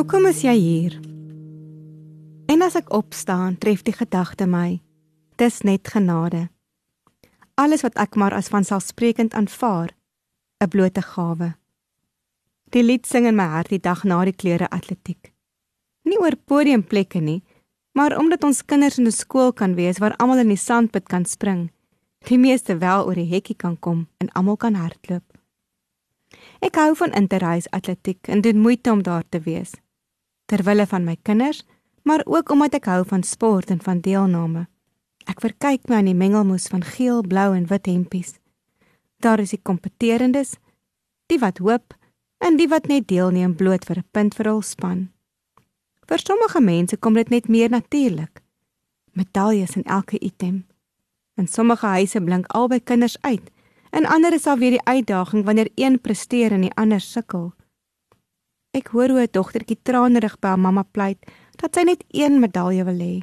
Hoekom is jy hier? En as ek opstaan, tref die gedagte my: Dis net genade. Alles wat ek maar as vanselfsprekend aanvaar, 'n blote gawe. Die lied sing in my hart die dag na die klere atletiek. Nie oor podiumplekke nie, maar omdat ons kinders in 'n skool kan wees waar almal in die sandpit kan spring, die meeste wel oor die hekkie kan kom en almal kan hardloop. Ek hou van interreis atletiek en doen moeite om daar te wees. Ter wille van my kinders, maar ook omdat ek hou van sport en van deelname. Ek verkyk my aan die mengelmoes van geel, blou en wit hempies. Daar is die kompeterendes, die wat hoop en die wat net deelneem bloot vir 'n punt vir hul span. Vir sommige mense kom dit net meer natuurlik. Medaljes in elke item. In sommige huise blink albei kinders uit. In ander is daar weer die uitdaging wanneer een presteer en die ander sukkel. Ek hoor hoe 'n dogtertjie tranerig by haar mamma pleit dat sy net een medalje wil hê.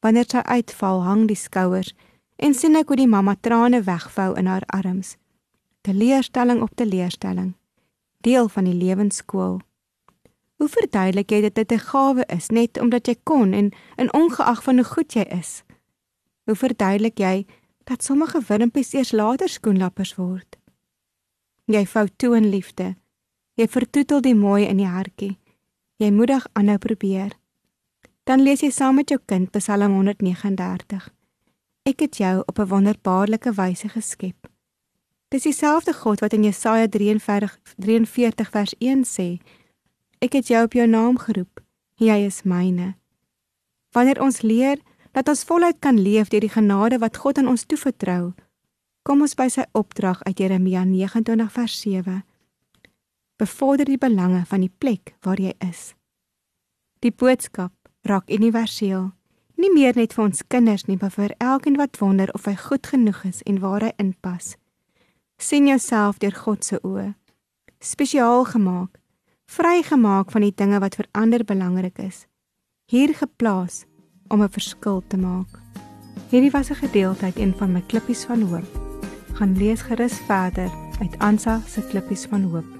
Wanneer sy uitval, hang die skouers en sien ek hoe die mamma trane wegvou in haar arms. Teleurstelling op teleurstelling. Deel van die lewensskool. Hoe verduidelik jy dat dit 'n gawe is net omdat jy kon en in ongeag van hoe goed jy is? Hoe verduidelik jy dat sommige wurmpies eers later skoenlappers word? Jy vou toe in liefde. Jy vertoetel die mooi in die hartjie. Jy moedig aanhou probeer. Dan lees jy saam met jou kind Psalm 139. Ek het jou op 'n wonderbaarlike wyse geskep. Dis dieselfde God wat in Jesaja 43 43 vers 1 sê Ek het jou op jou naam geroep. Jy is myne. Wanneer ons leer dat ons voluit kan leef deur die genade wat God aan ons toevertrou, kom ons by sy opdrag uit Jeremia 29 vers 7. Bevorder die belange van die plek waar jy is. Die boodskap raak universeel, nie meer net vir ons kinders nie, maar vir elkeen wat wonder of hy goed genoeg is en waar hy inpas. sien jouself deur God se oë. Spesiaal gemaak vrygemaak van die dinge wat vir ander belangrik is. Hier geplaas om 'n verskil te maak. Hierdie was 'n gedeelte uit een van my klippies van hoop. Gaan lees gerus verder uit Ansa se klippies van hoop.